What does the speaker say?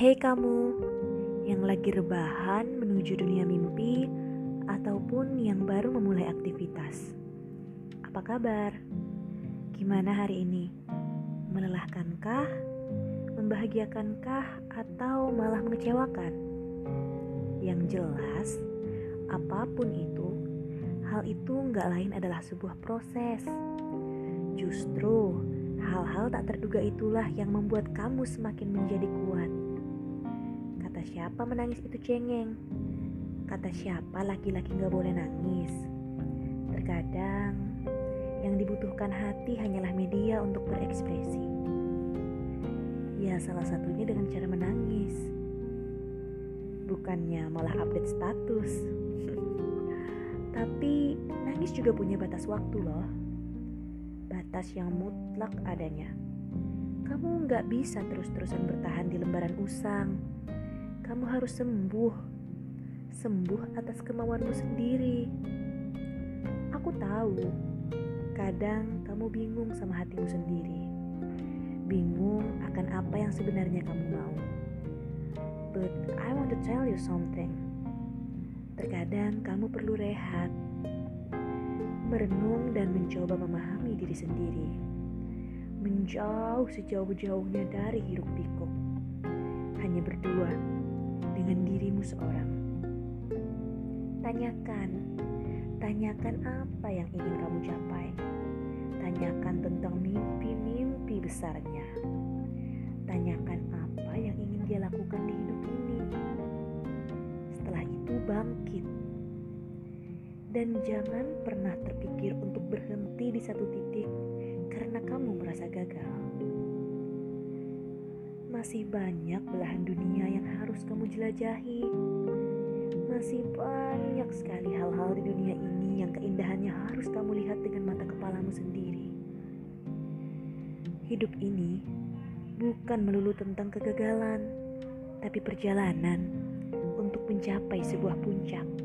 kamu yang lagi rebahan menuju dunia mimpi ataupun yang baru memulai aktivitas. Apa kabar? Gimana hari ini? Melelahkankah? Membahagiakankah atau malah mengecewakan? Yang jelas, apa pun itu, hal itu nggak lain adalah sebuah proses. Justru hal-hal tak terduga itulah yang membuat kamu semakin menjadi kuat. Kata siapa menangis itu cengeng? Kata siapa laki-laki gak boleh nangis? Terkadang yang dibutuhkan hati hanyalah media untuk berekspresi. Ya salah satunya dengan cara menangis. Bukannya malah update status. Tapi nangis juga punya batas waktu loh. Batas yang mutlak adanya. Kamu nggak bisa terus-terusan bertahan di lembaran usang. Kamu harus sembuh sembuh atas kemauanmu sendiri. Aku tahu, kadang kamu bingung sama hatimu sendiri. Bingung akan apa yang sebenarnya kamu mau. But I want to tell you something. Terkadang kamu perlu rehat, merenung dan mencoba memahami diri sendiri. Menjauh sejauh-jauhnya dari hiruk pikuk. Hanya berdua dengan dirimu seorang. Tanyakan, tanyakan apa yang ingin kamu capai. Tanyakan tentang mimpi-mimpi besarnya. Tanyakan apa yang ingin dia lakukan di hidup ini. Setelah itu bangkit. Dan jangan pernah terpikir untuk berhenti di satu titik karena kamu merasa gagal. Masih banyak belahan dunia yang harus kamu jelajahi masih banyak sekali hal-hal di dunia ini yang keindahannya harus kamu lihat dengan mata kepalamu sendiri. Hidup ini bukan melulu tentang kegagalan, tapi perjalanan untuk mencapai sebuah puncak.